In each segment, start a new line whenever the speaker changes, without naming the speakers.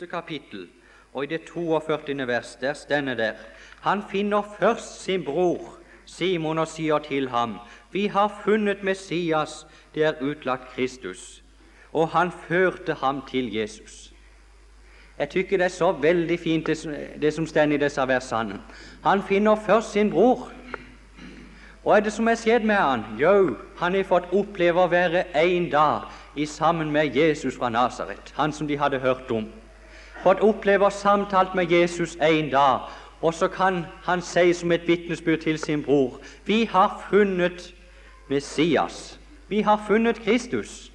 første kapittel og i det 42. vers, der stender der Han finner først sin bror Simon og sier til ham, Vi har funnet Messias, det er utlagt Kristus. Og han førte ham til Jesus. Jeg tykker det er så veldig fint, det, som står i disse versene. Han finner først sin bror. Hva er det som er skjedd med han? Jo, han har fått oppleve å være en dag i sammen med Jesus fra Nasaret, han som de hadde hørt om. Fått oppleve og samtalt med Jesus en dag, og så kan han si som et vitnesbyrd til sin bror Vi har funnet Messias. Vi har funnet Kristus.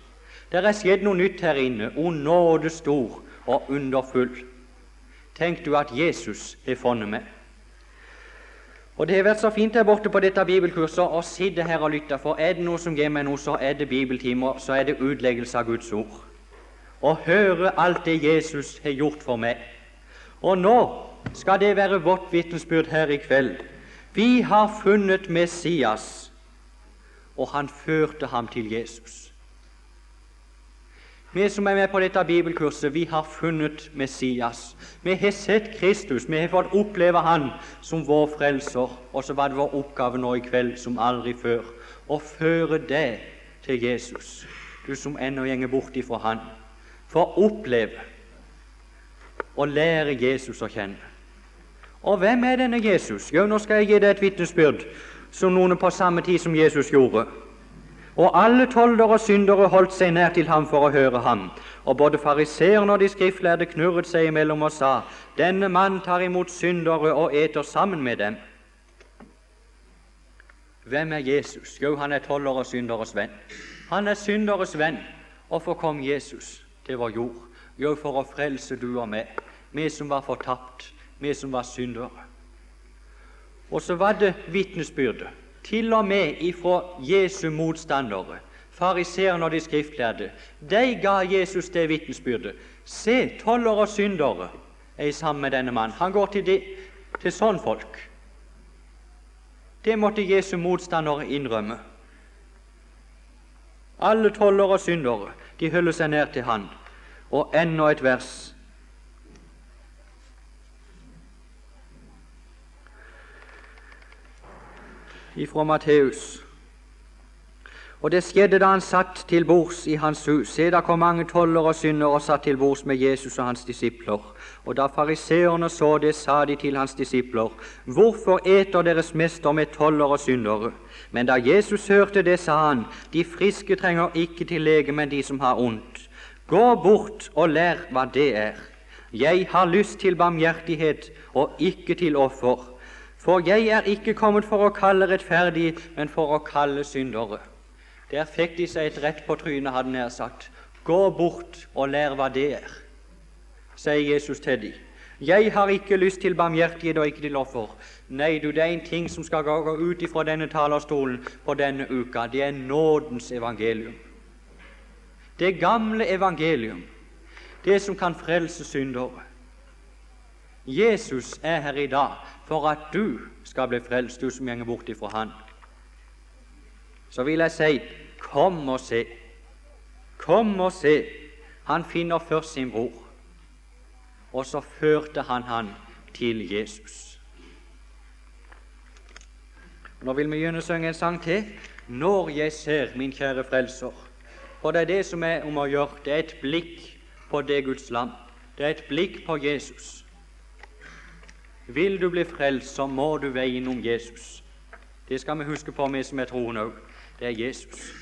Det er skjedd noe nytt her inne. O nåde stor og underfull. Tenk du at Jesus har funnet meg. Og Det har vært så fint her borte på dette bibelkurset å sitte her og lytte, for er det noe som gir meg noe, så er det bibeltimer, så er det utleggelse av Guds ord. Å høre alt det Jesus har gjort for meg. Og nå skal det være vårt vitnesbyrd her i kveld. Vi har funnet Messias, og han førte ham til Jesus. Vi som er med på dette bibelkurset, vi har funnet Messias. Vi har sett Kristus, vi har fått oppleve Han som vår frelser. Og så var det vår oppgave nå i kveld som aldri før å føre deg til Jesus, du som ennå går bort ifra Han. For å oppleve og lære Jesus å kjenne. Og hvem er denne Jesus? Jo, nå skal jeg gi deg et vitnesbyrd som noen på samme tid som Jesus gjorde. Og alle toldere og syndere holdt seg nær til ham for å høre ham. Og både fariseerne og de skriftlærde knurret seg imellom og sa:" Denne mann tar imot syndere og eter sammen med dem. Hvem er Jesus? Jo, han er tolder og synderes venn. Han er synderes venn. Hvorfor kom Jesus til vår jord? Jo, for å frelse du og meg, vi som var fortapt, vi som var syndere. Og så var det vitnesbyrdet til og med ifra Jesu motstandere, fariseerne og de skriftlærde. De ga Jesus det vitnesbyrdet. Se, toller og syndere er sammen med denne mannen. Han går til, de, til sånn folk. Det måtte Jesu motstandere innrømme. Alle toller og syndere de holder seg nær til han. Og enda et vers ifra Matteus. Og det skjedde da han satt til bords i hans hus. Se, da kom mange toller og syndere og satt til bords med Jesus og hans disipler. Og da fariseerne så det, sa de til hans disipler, Hvorfor eter deres mester med toller og syndere? Men da Jesus hørte det, sa han, De friske trenger ikke til lege, men de som har ondt. Gå bort og lær hva det er. Jeg har lyst til barmhjertighet og ikke til offer for jeg er ikke kommet for å kalle rettferdige, men for å kalle syndere. Der fikk de seg et rett på trynet, hadde nær sagt. Gå bort og lær hva det er, sier Jesus til dem. Jeg har ikke lyst til barmhjertighet og ikke til offer. Nei, du, det er en ting som skal gå ut ifra denne talerstolen på denne uka. Det er nådens evangelium. Det gamle evangelium, det som kan frelse syndere. Jesus er her i dag for at du skal bli frelst, du som går bort ifra Han. Så vil jeg si kom og se. Kom og se. Han finner først sin bror, og så førte han han til Jesus. Nå vil vi begynne å synge en sang til. Når jeg ser min kjære Frelser. For det er det som er om å gjøre. Det er et blikk på det Guds lam. Det er et blikk på Jesus. Vil du bli frelst, så må du veien innom Jesus. Det skal vi huske på, vi som er troende òg. Det er Jesus.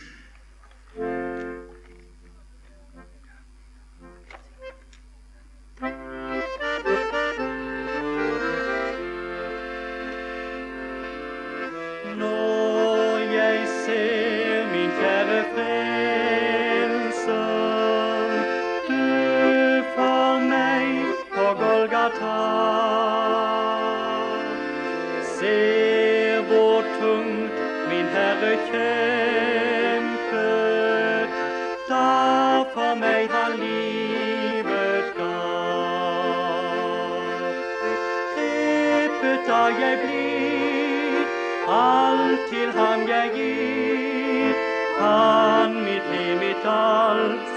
Alt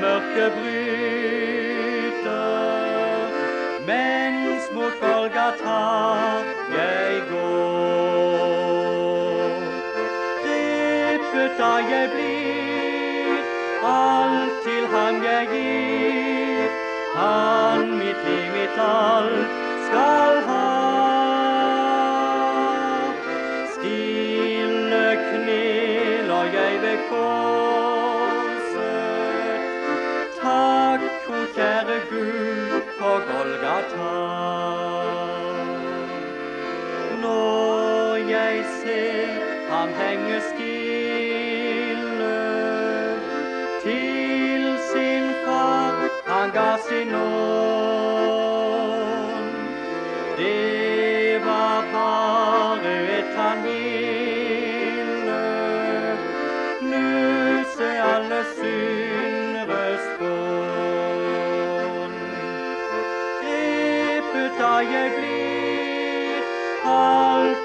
mørket bryter, mens mot Golgata jeg går. Grepet da jeg blir, alt til ham jeg gir, han mitt liv, mitt alt skal Golgata.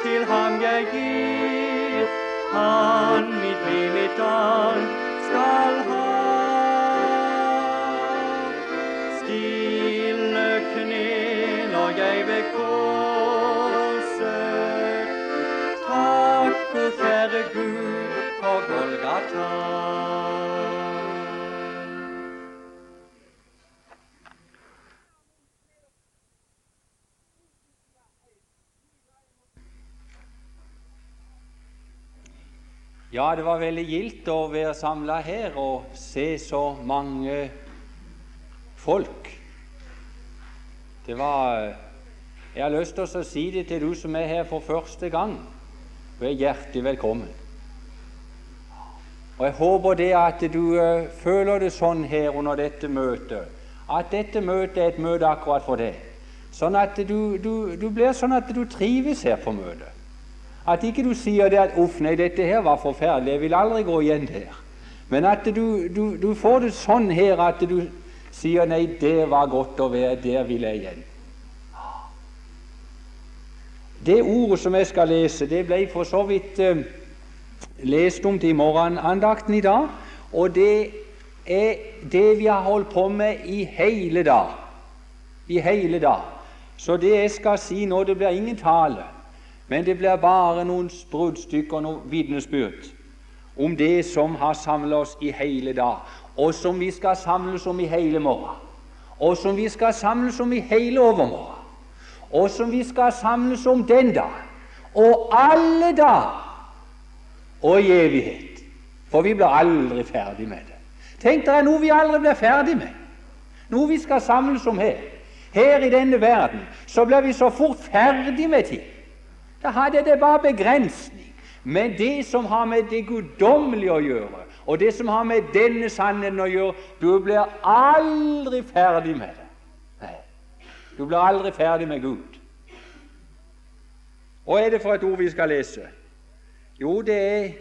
Alt til ham jeg gir, han mitt liv, mitt skal
Ja, det var veldig gildt å være samla her og se så mange folk. Det var Jeg har lyst til å si det til du som er her for første gang. Du er hjertelig velkommen. Og Jeg håper det at du eh, føler det sånn her under dette møtet, at dette møtet er et møte akkurat for deg. Sånn at du, du, du blir sånn at du trives her på møtet. At ikke du sier det at 'uff, nei, dette her var forferdelig, jeg vil aldri gå igjen der'. Men at du, du, du får det sånn her at du sier 'nei, det var godt å være, der vil jeg igjen'. Det ordet som jeg skal lese, det ble for så vidt eh, lest om til morgenandakten i dag, og det er det vi har holdt på med i hele dag. I hele dag. Så det jeg skal si nå, det blir ingen tale. Men det blir bare noen bruddstykker, noen vitnesbyrd om det som har samlet oss i hele dag, og som vi skal samles om i hele morgen, og som vi skal samles om i hele overmorgen, og som vi skal samles om den dag, og alle dager, og i evighet. For vi blir aldri ferdig med det. Tenk dere noe vi aldri blir ferdig med, noe vi skal samles om her. Her i denne verden så blir vi så fort ferdig med ting. Da hadde det bare begrensning. Men det som har med det guddommelige å gjøre, og det som har med denne sannheten å gjøre Du blir aldri ferdig med det. Nei, Du blir aldri ferdig med Gud. Hva er det for et ord vi skal lese? Jo, det er,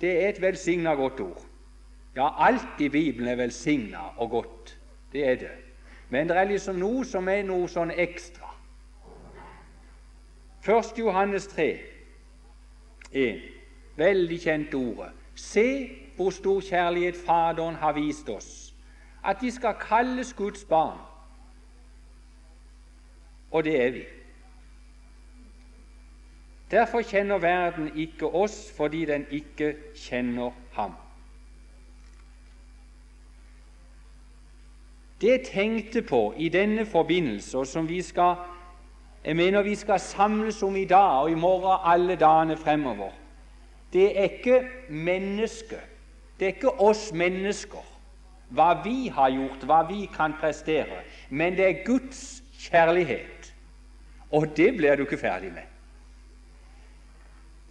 det er et velsigna godt ord. Ja, alt i Bibelen er velsigna og godt. Det er det. Men det er liksom noe som er noe sånn ekstra. 1. Johannes 3, 1. Veldig kjent ordet. Se hvor stor kjærlighet Faderen har vist oss, at de skal kalles Guds barn. Og det er vi. Derfor kjenner verden ikke oss, fordi den ikke kjenner ham. Det jeg tenkte på i denne forbindelse, og som vi skal jeg mener vi skal samles om i dag og i morgen alle dagene fremover. Det er ikke mennesket, det er ikke oss mennesker, hva vi har gjort, hva vi kan prestere, men det er Guds kjærlighet. Og det blir du ikke ferdig med.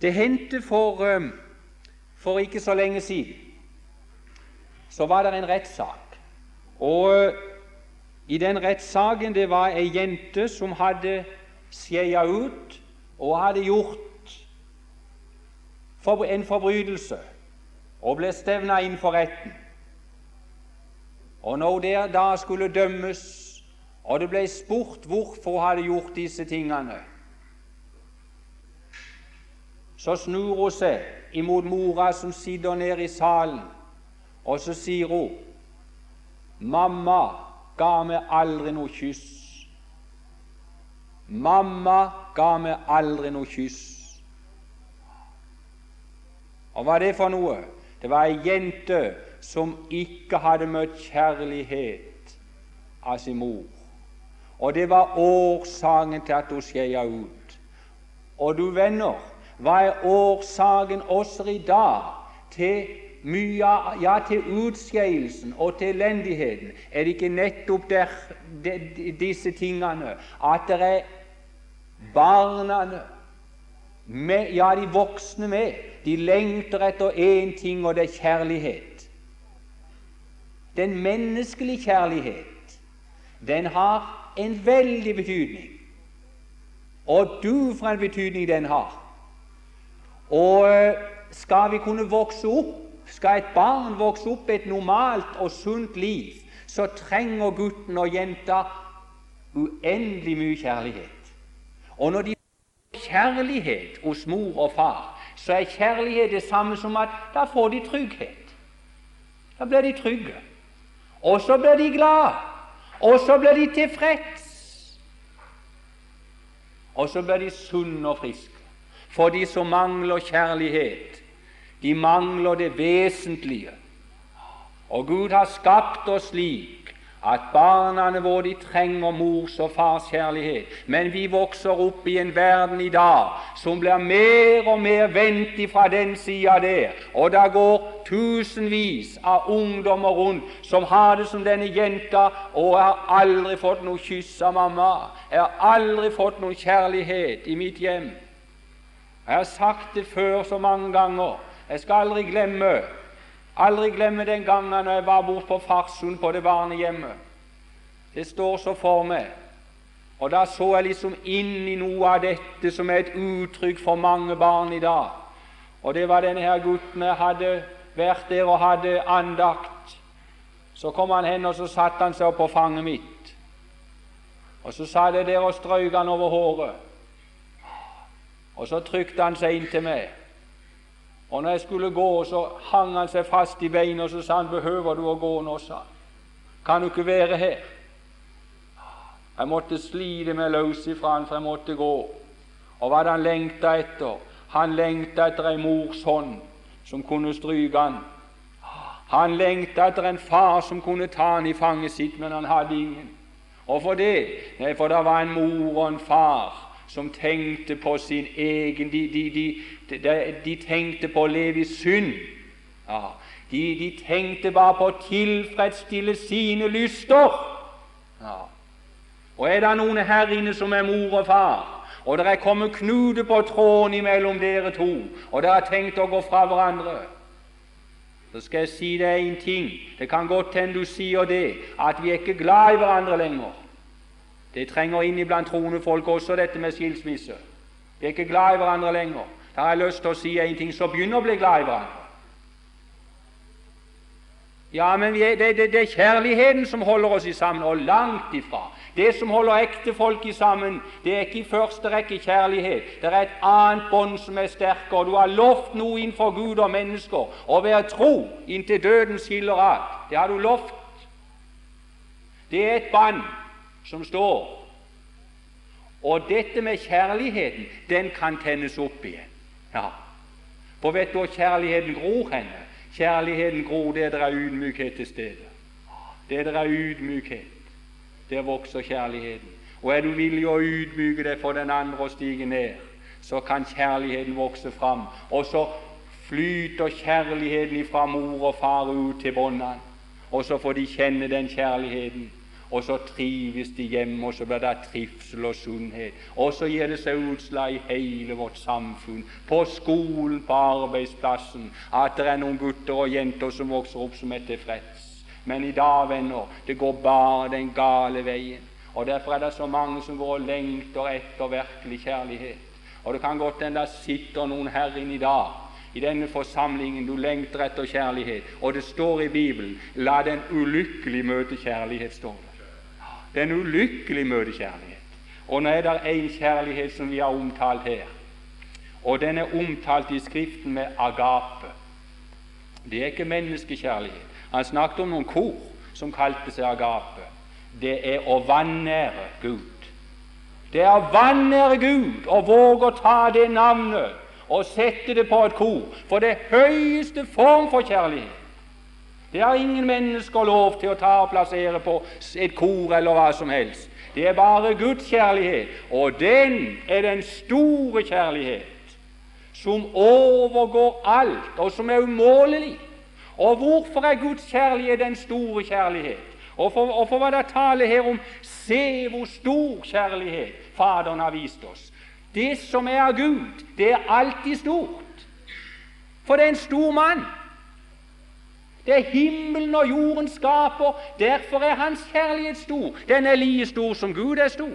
Det hendte for, for ikke så lenge siden så var det en rettssak Og i den rettssaken det var ei jente som hadde skeia ut og hadde gjort en forbrytelse og ble stevna inn for retten. Og når det da skulle dømmes, og det ble spurt hvorfor hun hadde gjort disse tingene, så snur hun seg imot mora som sitter nede i salen, og så sier hun Mamma ga meg aldri noe kyss. Mamma ga meg aldri noe kyss. Og hva er det for noe? Det var ei jente som ikke hadde møtt kjærlighet av sin mor. Og det var årsaken til at hun skeia ut. Og du venner, hva er årsaken også i dag til mye, ja, til utskeielsen og til elendigheten? Er det ikke nettopp der, de, disse tingene at det er barna med, ja, de voksne med, de lengter etter én ting, og det er kjærlighet. Den menneskelige kjærlighet, den har en veldig betydning. Og du for en betydning den har. Og eh, skal vi kunne vokse opp, skal et barn vokse opp et normalt og sunt liv, så trenger gutten og jenta uendelig mye kjærlighet. Og når de får kjærlighet hos mor og far, så er kjærlighet det samme som at da får de trygghet. Da blir de trygge. Og så blir de glade. Og så blir de tilfreds. Og så blir de sunne og friske. For de som mangler kjærlighet, de mangler det vesentlige. Og Gud har skapt oss slik at barna våre trenger mors og fars kjærlighet. Men vi vokser opp i en verden i dag som blir mer og mer vendt fra den sida der. Og det går tusenvis av ungdommer rundt som har det som denne jenta. Og har aldri fått noe kyss av mamma. Jeg har aldri fått noen kjærlighet i mitt hjem. Jeg har sagt det før så mange ganger. Jeg skal aldri glemme Aldri glemme den gangen når jeg var borte på Farsund, på det barnehjemmet. Det står så for meg. Og da så jeg liksom inn i noe av dette som er et uttrykk for mange barn i dag. Og det var denne her gutten jeg hadde vært der og hadde andakt. Så kom han hen, og så satte han seg opp på fanget mitt. Og så satt jeg der og strøk han over håret. Og så trykte han seg inn til meg. Og når jeg skulle gå, så hang han seg fast i beina, og så sa han, 'Behøver du å gå nå?' sa han. 'Kan du ikke være her?' Jeg måtte slite meg løs ifra han, for jeg måtte gå. Og hva hadde han lengta etter? Han lengta etter ei mors hånd som kunne stryke han. Han lengta etter en far som kunne ta han i fanget sitt, men han hadde ingen. Og for det? Nei, for det var en mor og en far som tenkte på sin egen De, de, de, de tenkte på å leve i synd. Ja, de, tenkte bare på å tilfredsstille sine lyster. Ja. Og er det noen her inne som er mor og far, og det er kommet knute på tråden imellom dere to, og dere har tenkt å gå fra hverandre, så skal jeg si deg en ting. Det kan godt hende du sier det, at vi er ikke glad i hverandre lenger. Det trenger inn iblant troende folk også, dette med skilsmisse. Vi er ikke glad i hverandre lenger. Da har jeg lyst til å si en ting, som begynner å bli glad i hverandre. Ja, men er, det, det, det, er kjærligheten som holder oss sammen, og langt ifra. Det som holder ekte folk i sammen, det er ikke i første rekke kjærlighet. Det er et annet bånd som er sterkere. Du har lovt noe innenfor Gud og mennesker, å være tro inntil døden skiller ad. Det har du lovt. Det er et bånd som står. Og dette med kjærligheten, den kan tennes opp igjen. Ja. For vet du hvor kjærligheten gror henne? Kjærligheten gror der det er ydmykhet til stede. Der det er ydmykhet, der vokser kjærligheten. Og er du villig å ydmyke deg for den andre og stige ned, så kan kjærligheten vokse fram. Og så flyter kjærligheten ifra mor og far ut til båndene, og så får de kjenne den kjærligheten og så trives de hjemme, og så blir det trivsel og sunnhet. Og så gir det seg utslag i hele vårt samfunn, på skolen, på arbeidsplassen, at det er noen gutter og jenter som vokser opp som er tilfreds. Men i dag, venner, det går bare den gale veien. Og Derfor er det så mange som går og lengter etter virkelig kjærlighet. Og Det kan godt hende det sitter noen her inne i dag, i denne forsamlingen, du lengter etter kjærlighet. Og det står i Bibelen 'La den ulykkelig møte kjærlighet'. står det. Den ulykkelig møtekjærlighet. Og nå er det en kjærlighet som vi har omtalt her, og den er omtalt i Skriften med agape. Det er ikke menneskekjærlighet. Han snakket om noen kor som kalte seg agape. Det er å vanære Gud. Det er å vanære Gud og våge å ta det navnet og sette det på et kor. For det høyeste form for kjærlighet. Det har ingen mennesker lov til å ta og plassere på et kor eller hva som helst. Det er bare Guds kjærlighet, og den er den store kjærlighet som overgår alt, og som er umålelig. Og hvorfor er Guds kjærlighet den store kjærlighet? Og for, og for hva det taler her om Se hvor stor kjærlighet Faderen har vist oss. Det som er av Gud, det er alltid stort. For det er en stor mann. Det er himmelen og jorden skaper. Derfor er hans kjærlighet stor. Den er like stor som Gud er stor.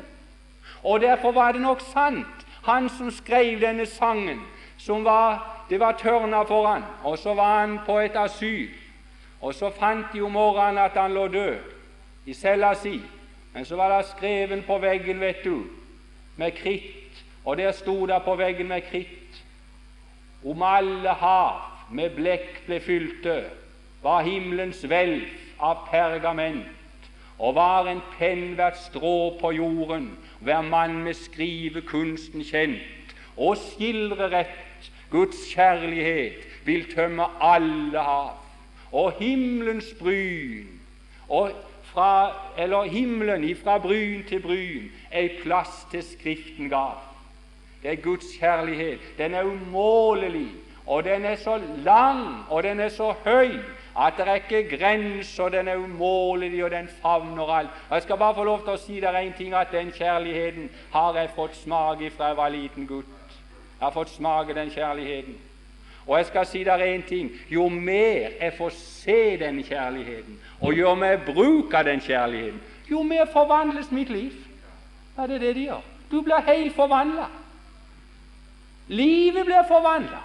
Og derfor var det nok sant, han som skrev denne sangen, som var det var tørna for han, og så var han på et asyl. Og så fant de om morgenen at han lå død i cella si. Men så var det skreven på veggen, vet du, med kritt, og der sto det på veggen med kritt om alle hav med blekk ble fylte, var himmelens hvelv av pergament, og var en penn hvert strå på jorden, hver mann med skrivekunsten kjent, og skildre rett Guds kjærlighet vil tømme alle hav, og himmelens bryn og fra, eller himmelen ifra bryn til bryn ei plass til Skriften gav. Det er Guds kjærlighet. Den er umålelig, og den er så lang, og den er så høy at det er ikke grenser. Den er umålelig, og den favner alt. Jeg skal bare få lov til å si dere en ting, at den kjærligheten har jeg fått smake fra jeg var liten gutt. Jeg har fått smake den kjærligheten. Og jeg skal si dere en ting jo mer jeg får se den kjærligheten og jo mer jeg bruker den kjærligheten, jo mer forvandles mitt liv. Ja, det er det det gjør. Du blir helt forvandla. Livet blir forvandla.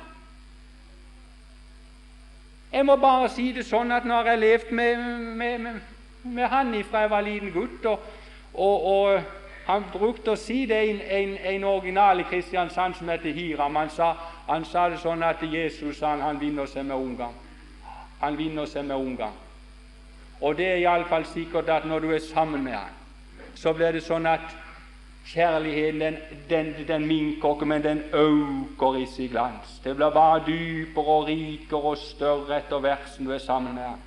Jeg må bare si det sånn at jeg har levd med, med, med, med han fra jeg var liten gutt, og, og, og han brukte å si det en, en, en original i Kristiansand som heter Hiram. Han sa, han sa, det sånn at Jesus han, han vinner seg med omgang. Han vinner seg med omgang. Og det er iallfall sikkert at når du er sammen med han, så blir det sånn at kjærligheten den, den, den minker ikke, men den øker i sin glans. Det blir bare dypere og rikere og større etter hvert som du er sammen med han.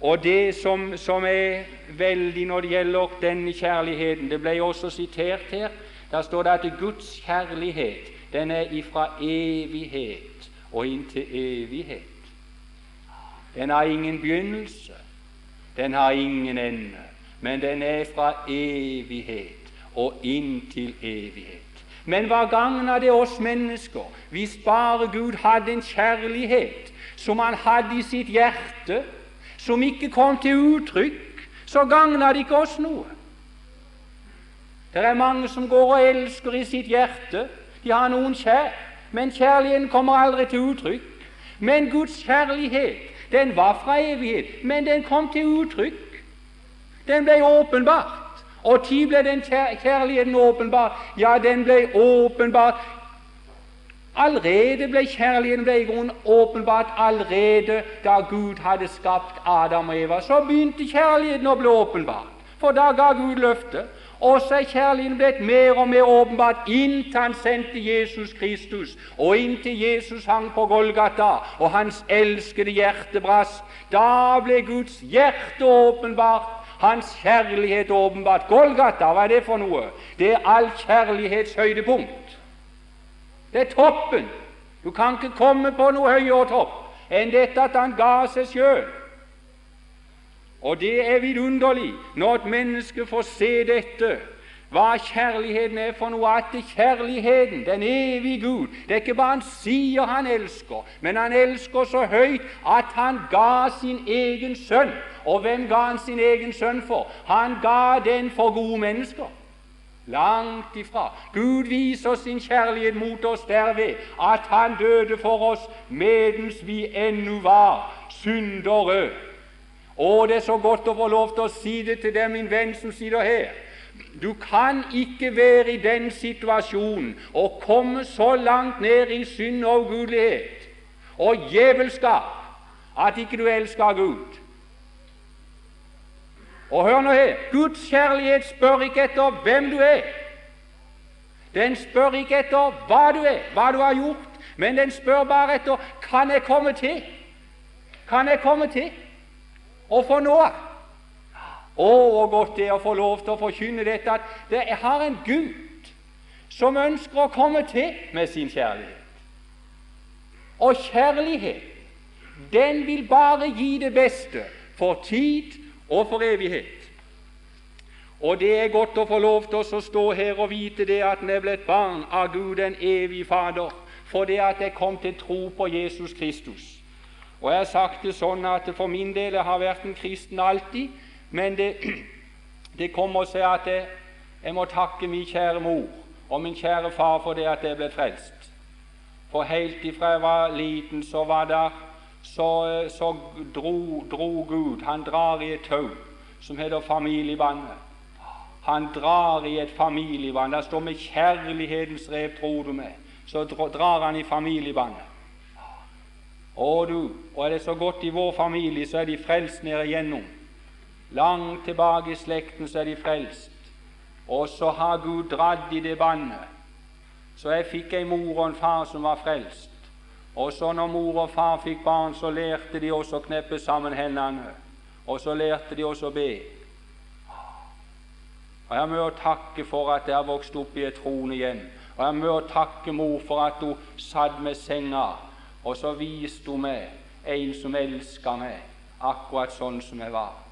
Og det som, som, er veldig når det gjelder denne kjærligheten Det ble også sitert her. Der står det at Guds kjærlighet den er ifra evighet og inntil evighet. Den har ingen begynnelse, den har ingen ende, men den er fra evighet og inntil evighet. Men hva gagna det oss mennesker hvis bare Gud hadde en kjærlighet som Han hadde i sitt hjerte, som ikke kom til uttrykk, så gagna det ikke oss noe. Det er mange som går og elsker i sitt hjerte. De har noen kjær, men kjærligheten kommer aldri til uttrykk. Men Guds kjærlighet, den var fra evighet, men den kom til uttrykk. Den ble åpenbart. Og tid ble den kjærligheten åpenbart? Ja, den ble åpenbart Allerede ble kjærligheten ble åpenbart allerede da Gud hadde skapt Adam og Eva. Så begynte kjærligheten å bli åpenbart, for da ga Gud løftet. Og så er kjærligheten blitt mer og mer åpenbart inntil han sendte Jesus Kristus, og inntil Jesus hang på Golgata, og hans elskede hjerte brast. Da ble Guds hjerte åpenbart, hans kjærlighet åpenbart. Golgata, hva er det for noe? Det er all kjærlighets høydepunkt. Det er toppen. Du kan ikke komme på noe høyere topp enn dette at han ga seg sjøl. Og det er vidunderlig når et menneske får se dette, hva kjærligheten er for noe. At kjærligheten, den evige Gud, det er ikke bare han sier han elsker, men han elsker så høyt at han ga sin egen sønn. Og hvem ga han sin egen sønn for? Han ga den for gode mennesker. Langt ifra. Gud viser sin kjærlighet mot oss derved at han døde for oss medens vi ennå var syndere. Og det er så godt å få lov til å si det til deg, min venn som sitter her. Du kan ikke være i den situasjonen og komme så langt ned i synd og ugudelighet og djevelskap at ikke du elsker Gud. Og hør nå her Guds kjærlighet spør ikke etter hvem du er. Den spør ikke etter hva du er, hva du har gjort, men den spør bare etter kan jeg komme til. Kan jeg komme til Og få noe? Å, hvor godt det er å få lov til å forkynne dette, at det har en Gud som ønsker å komme til med sin kjærlighet. Og kjærlighet, den vil bare gi det beste for tid og for evighet. Og det er godt å få lov til å stå her og vite det at en er blitt barn av Gud den evige Fader, for det at jeg kom til tro på Jesus Kristus. Og Jeg har sagt det sånn at for min del jeg har vært en kristen alltid, men det, det kommer seg at jeg, jeg må takke min kjære mor og min kjære far for det at jeg ble frelst. For helt ifra jeg var liten, så var der så, så dro, dro, Gud Han drar i et tau som heter familiebåndet. Han drar i et familiebånd. Der står med 'kjærlighetens rev tror du meg. Så drar han i familiebåndet. Og du, og er det så godt i vår familie, så er de frelst nede igjennom. Langt tilbake i slekten så er de frelst. Og så har Gud dratt i det bandet. Så jeg fikk ei mor og en far som var frelst. Og så når mor og far fikk barn, så lærte de også å kneppe sammen hendene. Og så lærte de også å be. Og Jeg må takke for at jeg har vokst opp i et troende hjem. Og jeg må takke mor for at hun satt med senga, og så viste hun meg en som elska meg, akkurat sånn som jeg var.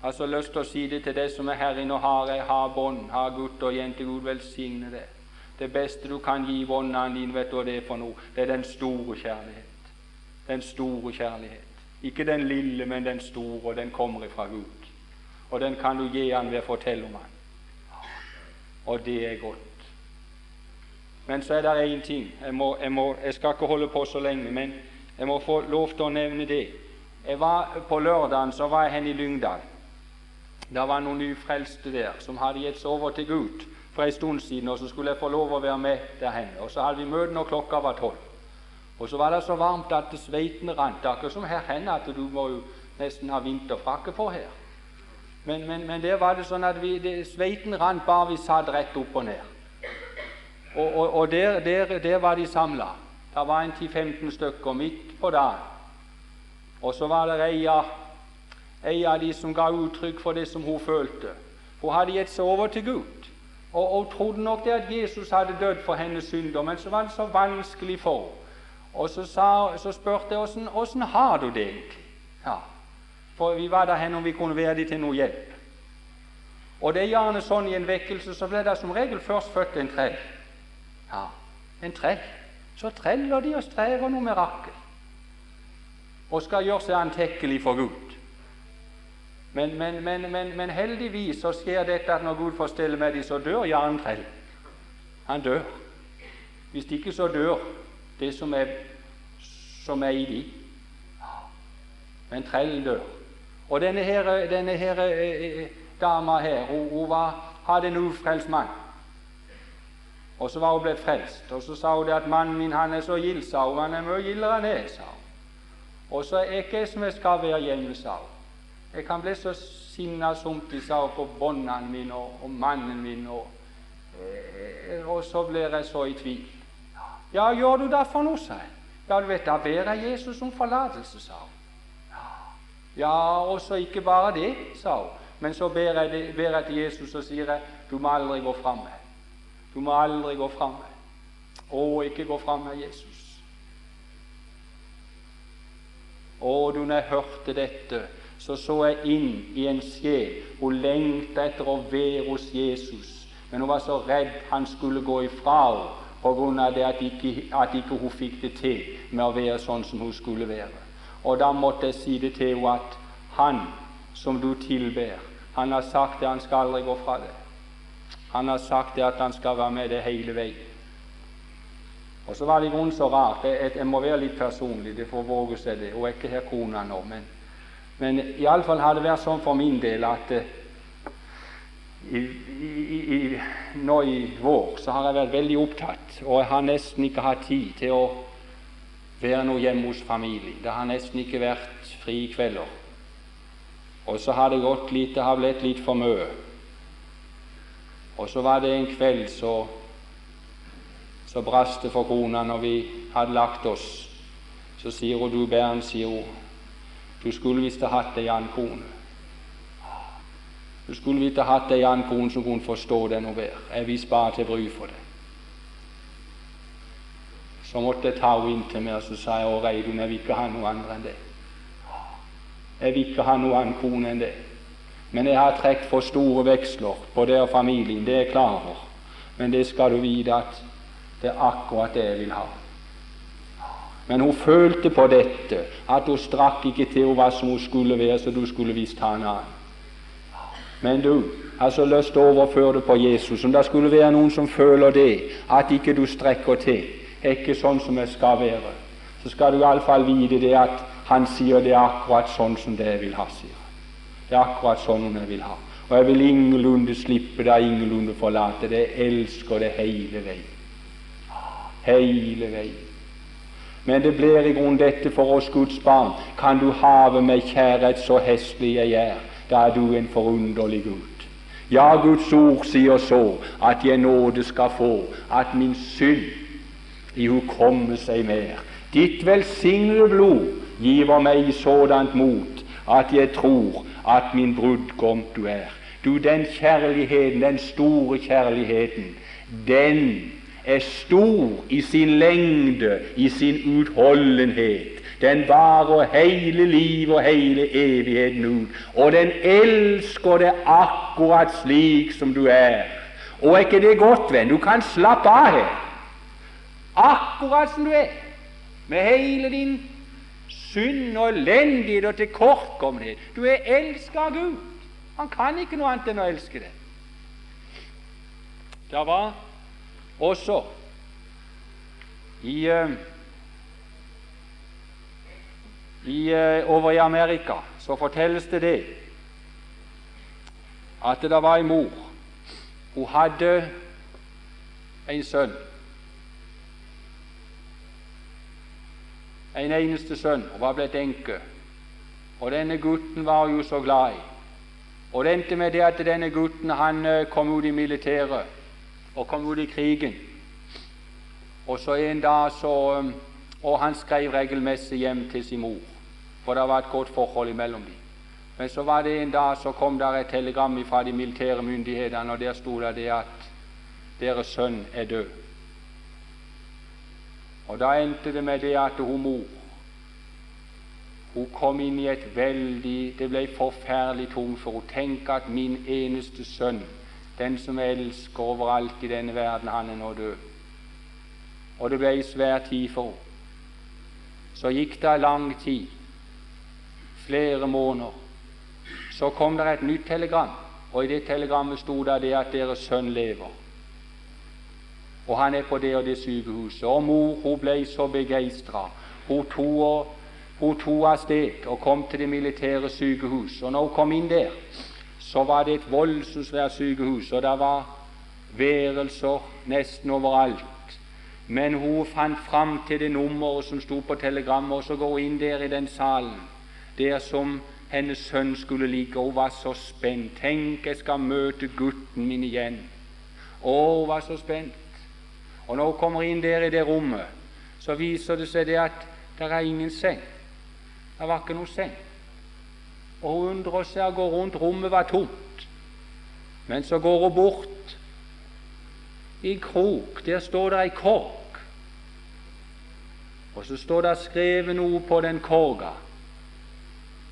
Jeg har så lyst til å si det til deg som er her inne og har jeg har bånd, har gutt og jente, Gud velsigne det. Det beste du kan gi vondene dine, vet du hva det er for noe? Det er den store kjærlighet. Den store kjærlighet. Ikke den lille, men den store, og den kommer ifra Gud. Og den kan du gi han ved å fortelle om han. Og det er godt. Men så er det én ting. Jeg, må, jeg, må, jeg, skal ikke holde på så lenge, men jeg må få lov til å nevne det. Jeg var På lørdagen så var jeg hen i Lyngdal. Det var noen nyfrelste der som hadde gitt seg over til Gud for en stund siden, og så skulle jeg få lov å være med der hen. Og så hadde vi møte når klokka var tolv. Og så var det så varmt at sveiten rant. Akkurat som her hender at du må jo nesten ha vinterfrakke for her. Men, men, men der var det sånn at vi, det, sveiten rant bare vi satt rett opp og ned. Og, og, og der, der, der, var de samla. Det var en 10-15 stykker midt på dagen. Og så var det ei av, ei av de som ga uttrykk for det som hun følte. Hun hadde gitt seg over til Gud. Og, og trodde nok det at Jesus hadde dødd for hennes synder, men så var det så vanskelig for. Og så, sa, så spurte jeg åssen, har du det egentlig? Ja, For vi var der hen om vi kunne være dem til noe hjelp. Og det er gjerne sånn i en vekkelse så blir det som regel først født en trell. Ja, en trell. Så treller de og strever noe mirakel og skal gjøre seg antekkelig for Gud. Men, men, men, men, heldigvis så skjer dette at når Gud får stelle med dem, så dør Jan Trell. Han dør. Hvis ikke så dør det som er, som er i dem. Men trellen dør. Og denne her, denne her eh, eh, dama her, hun, hun var, hadde en ufrelst mann. Og så var hun blitt frelst. Og så sa hun det at 'mannen min han er så gild', sa hun. 'Han er mye gildere enn jeg', sa hun. Og så er ikke jeg som jeg skal være hjemme, sa hun. Jeg kan bli så sinna somtider på båndene mine og, og, mannen min, og, eh, og så blir jeg så i tvil. Ja, gjør du det for noe, sa jeg. Ja, du vet, da ber jeg Jesus om forlatelse, sa hun. Ja, og så ikke bare det, sa hun, men så ber jeg, det, ber jeg til Jesus og sier du må aldri gå fram med. Du må aldri gå fram med. Å, ikke gå fram med Jesus. Å, du, når jeg hørte dette, så så jeg inn i en sjel. Hun lengta etter å være hos Jesus. men hun var så redd han skulle gå ifra henne av det at ikke, at ikke hun fikk det til med å være sånn som hun skulle være. Og da måtte jeg si det til henne at han som du tilber, han har sagt det han skal aldri gå fra det. Han har sagt det at han skal være med det hele veien. Og så var det i grunnen så rart. Jeg, jeg, må være litt personlig, det får våge seg det. Hun er ikke her kona nå, men, men iallfall har det vært sånn for min del at uh, i, i, i, nå i vår så har jeg vært veldig opptatt, og jeg har nesten ikke hatt tid til å være noe hjemme hos familie. Det har nesten ikke vært frikvelder. Og så har det gått litt, det har blitt litt for mye. Og så var det en kveld så, så brast det for kona når vi hadde lagt oss. Så sier hun, du Bernt, sier hun, du skulle visst ha hatt ei annen kone. Du skulle visst ha hatt ei annen kone som kunne forstå det noe bedre. Jeg visste bare til bry for det. Så måtte jeg ta henne inn til meg og så sa jeg, å Reidun, jeg vil ikke ha noe andre enn det. Jeg vil ikke ha noe annen kone enn det. Men jeg har trukket for store veksler på det og familien, det er jeg klar over. Men det skal du vite at det er akkurat det jeg vil ha. Men hun følte på dette, at hun strakk ikke til hva som hun skulle være, så du skulle visst ha en annen. Men du har så lyst til å overføre det på Jesus. Om det skulle være noen som føler det, at ikke du strekker til, er ikke sånn som jeg skal være, så skal du iallfall vite det at han sier det er akkurat sånn som det jeg vil ha, sier. Det er akkurat sånn jeg vil ha. Og jeg vil ingenlunde slippe deg, ingenlunde forlate det. Jeg elsker det hele veien. Hele veien. Men det blir i grunnen dette for oss Guds barn. Kan du have meg kjærhet så hestlig jeg er, da er du en forunderlig Gud. Ja, Guds ord sier så at jeg nåde skal få, at min synd i hukomme seg mer. Ditt velsignede blod giver meg sådant mot at jeg tror at min brudgom du er. Du, den kjærligheten, den store kjærligheten, den er stor i sin lengde, i sin utholdenhet. Den varer hele livet og hele evigheten ut. Og den elsker deg akkurat slik som du er. Og er ikke det godt, venn? Du kan slappe av her. Akkurat som du er. Med hele din synd og elendighet og tilkortkommenhet. Du er elsket av Gud. Han kan ikke noe annet enn å elske deg. Det var også i uh, i, uh, over i Amerika så fortelles det det at det var en mor. Hun hadde en sønn. En eneste sønn. Hun var blitt enke. Og denne gutten var hun jo så glad i. Og det endte med det at denne gutten han uh, kom ut i militæret og kom ut i krigen. Og så en dag så Og han skrev regelmessig hjem til sin mor for det var et godt forhold imellom dem. Men så var det en dag så kom der et telegram fra de militære myndighetene, og der sto det, at deres sønn er død. Og Da endte det med det at hun mor hun kom inn i et veldig Det ble forferdelig tungt for henne. Tenk at min eneste sønn, den som elsker overalt i denne verden, han er nå død. Og det ble svær tid for henne. Så gikk det lang tid flere måneder. Så kom det et nytt telegram, og i det telegrammet sto det, det at deres sønn lever. Og han er på det og det sykehuset. Og mor hun ble så begeistra. Hun tok av sted og kom til det militære sykehus. Og når hun kom inn der, så var det et voldsomt svært sykehus, og det var værelser nesten overalt. Men hun fant fram til det nummeret som sto på telegrammet, og så går hun inn der i den salen der som hennes sønn skulle ligge. Hun var så spent. Tenk, jeg skal møte gutten min igjen. Å, hun var så spent. Og når hun kommer inn der i det rommet, så viser det seg det at det er ingen seng. Det var ikke noe seng. Og hun undrer seg og går rundt. Rommet var tomt. Men så går hun bort i krok. Der står det ei kork. Og så står det skrevet noe på den korga.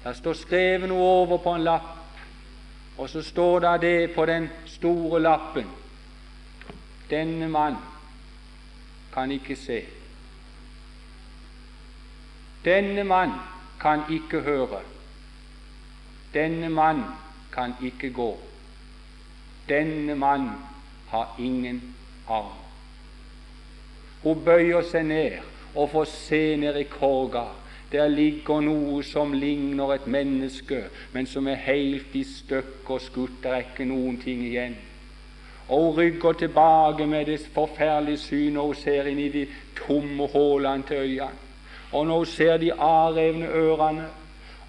Det står skrevet noe over på en lapp, og så står det det på den store lappen. Denne mann kan ikke se. Denne mann kan ikke høre. Denne mann kan ikke gå. Denne mann har ingen arm. Hun bøyer seg ned og får se ned i korga. Der ligger noe som ligner et menneske, men som er helt i stykker skutt. Det er ikke noen ting igjen. Og hun rygger tilbake med det forferdelige synet, hun ser inn i de tomme hullene til øynene. Og når hun ser de avrevne ørene,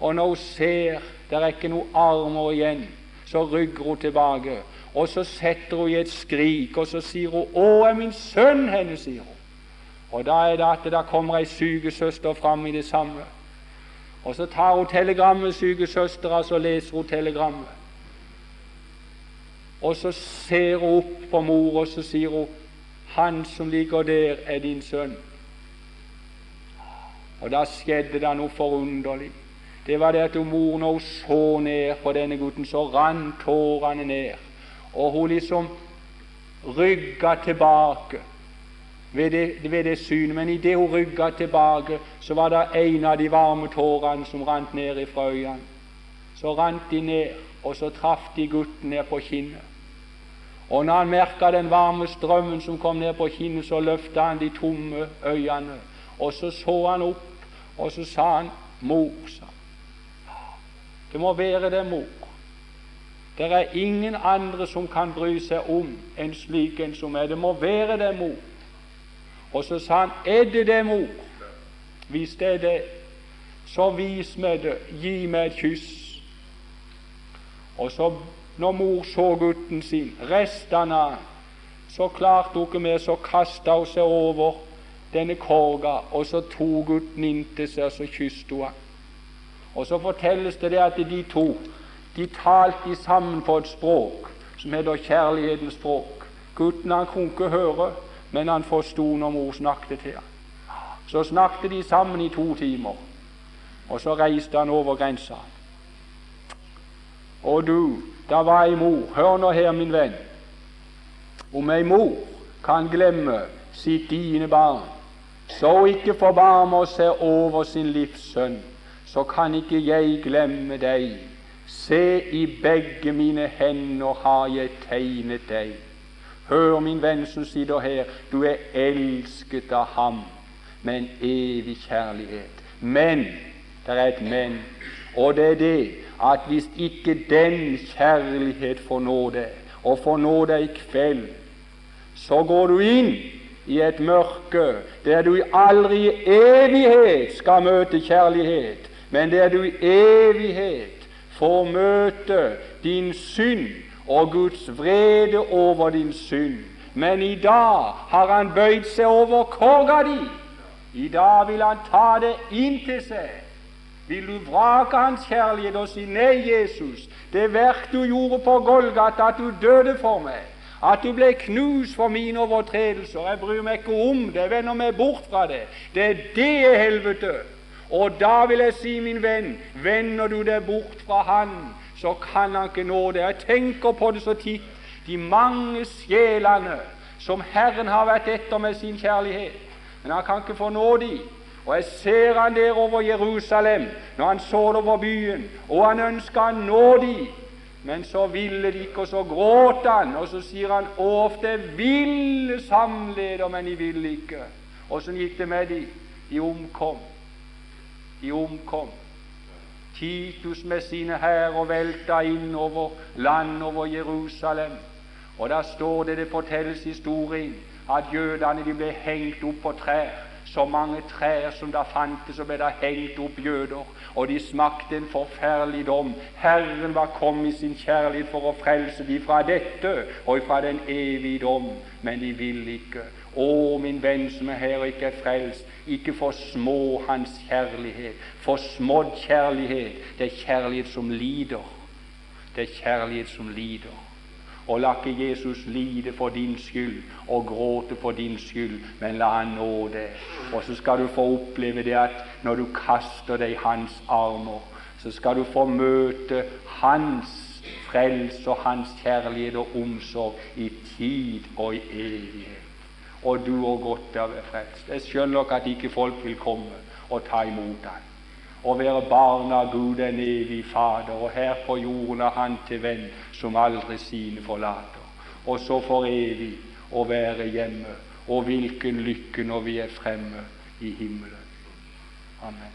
og når hun ser det er ikke noen armer igjen, så rygger hun tilbake. Og så setter hun i et skrik, og så sier hun 'Å, er min sønn henne', sier hun. Og da er det at det kommer ei sygesøster fram i det samme. Og så tar hun telegrammet, sygesøstera, så leser hun telegrammet. Og så ser hun opp på mor, og så sier hun 'Han som ligger der, er din sønn'. Og da skjedde det noe forunderlig. Det var det at mor, når hun så ned på denne gutten, så rant tårene ned. Og hun liksom rygga tilbake ved det, ved det synet. Men idet hun rygga tilbake, så var det en av de varme tårene som rant ned fra øynene. Så rant de ned, og så traff de gutten ned på kinnet. Og når han merka den varme strømmen som kom ned på kinnet, så løfta han de tomme øynene. Og så så han opp og så sa han 'Mor', Det må være det, mor. Det er ingen andre som kan bry seg om en slik en som er. Det må være det, mor. Og så sa han, 'Er det det, mor?' Hvis det er det, så vis meg det. Gi meg et kyss. Og så, når mor så gutten sin, restene av så klarte hun ikke mer, så kasta hun seg over denne korga, og så tok gutten inntil seg, og så kysset hun han. Og så fortelles det at de to de talte sammen på et språk som heter kjærlighetens språk. Gutten han kunne ikke høre, men han forsto når mor snakket til ham. Så snakket de sammen i to timer, og så reiste han over grensa. Og du, da var ei mor Hør nå her, min venn. Om ei mor kan glemme sitt dine barn, så ikke forbarmer seg over sin livssønn, så kan ikke jeg glemme deg. Se, i begge mine hender har jeg tegnet deg. Hør, min venn som sitter her, du er elsket av ham med en evig kjærlighet. Men det er et men, og det er det at hvis ikke den kjærlighet får nå deg, og får nå deg i kveld, så går du inn i et mørke der du aldri i evighet skal møte kjærlighet, men der du i evighet får møte din synd og Guds vrede over din synd. Men i dag har han bøyd seg over korga di. I dag vil han ta det inn til seg. Vil du vrake hans kjærlighet og si nei, Jesus, det verk du gjorde på Golgata, at du døde for meg, at du ble knust for mine overtredelser. Jeg bryr meg ikke om det, jeg vender meg bort fra det. Det er det helvete. Og da vil jeg si, min venn, vender du deg bort fra Han, så kan Han ikke nå det. Jeg tenker på det så titt, de mange sjelene som Herren har vært etter med sin kjærlighet. Men Han kan ikke få nå de. Og jeg ser han der over Jerusalem når han så det over byen, og han ønsker han nå de. Men så ville de ikke, og så gråt han, og så sier han ofte ville samleder, men de ville ikke. Åssen gikk det med de? De omkom. De omkom. Titus med sine hærer velta innover land over Jerusalem. Og da står det, det fortelles historien, at jødene de ble hengt opp på trær så mange trær som da fantes, ble det hengt opp jøder, og de smakte en forferdelig dom. Herren var kommet i sin kjærlighet for å frelse dem fra dette og fra den evige dom, men de ville ikke. Å, min venn som er her og ikke er frelst, ikke forsmå Hans kjærlighet. Forsmådd kjærlighet, det er kjærlighet som lider. Det er kjærlighet som lider og la ikke Jesus lide for din skyld og gråte for din skyld, men la han nå det. Og så skal du få oppleve det at når du kaster deg i hans armer, så skal du få møte hans frelse og Hans kjærlighet og omsorg i tid og i evighet. Og du og godt er frelst. Jeg skjønner nok at ikke folk vil komme og ta imot deg. Og være barn av Gud, den evige Fader, og her på jorden er Han til venn som aldri sine forlater. Og så for evig å være hjemme. Og hvilken lykke når vi er fremme i himmelen. Amen.